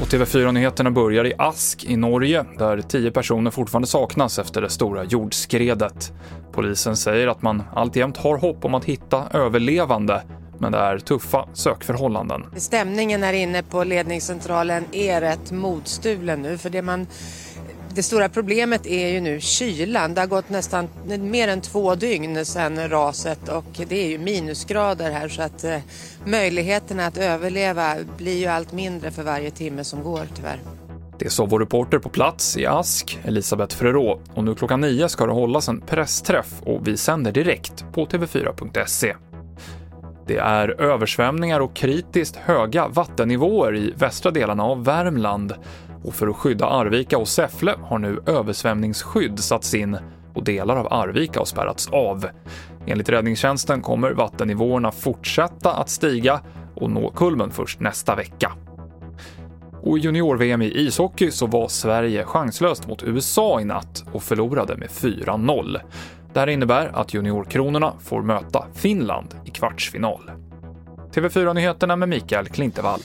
Och TV4-nyheterna börjar i Ask i Norge, där tio personer fortfarande saknas efter det stora jordskredet. Polisen säger att man alltjämt har hopp om att hitta överlevande, men det är tuffa sökförhållanden. Stämningen här inne på ledningscentralen är rätt modstulen nu, för det man det stora problemet är ju nu kylan. Det har gått nästan mer än två dygn sedan raset och det är ju minusgrader här så att eh, möjligheterna att överleva blir ju allt mindre för varje timme som går tyvärr. Det sa vår reporter på plats i Ask, Elisabeth Frerot, och nu klockan nio ska det hållas en pressträff och vi sänder direkt på tv4.se. Det är översvämningar och kritiskt höga vattennivåer i västra delarna av Värmland och för att skydda Arvika och Säffle har nu översvämningsskydd satts in och delar av Arvika har spärrats av. Enligt räddningstjänsten kommer vattennivåerna fortsätta att stiga och nå kulmen först nästa vecka. Och i junior-VM i ishockey så var Sverige chanslöst mot USA i natt och förlorade med 4-0. Det här innebär att juniorkronorna får möta Finland i kvartsfinal. TV4-nyheterna med Mikael Klintevall.